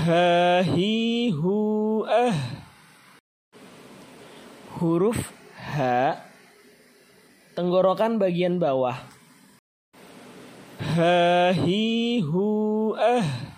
Hahi hu ah. Huruf H tenggorokan bagian bawah. Hahi hu ah.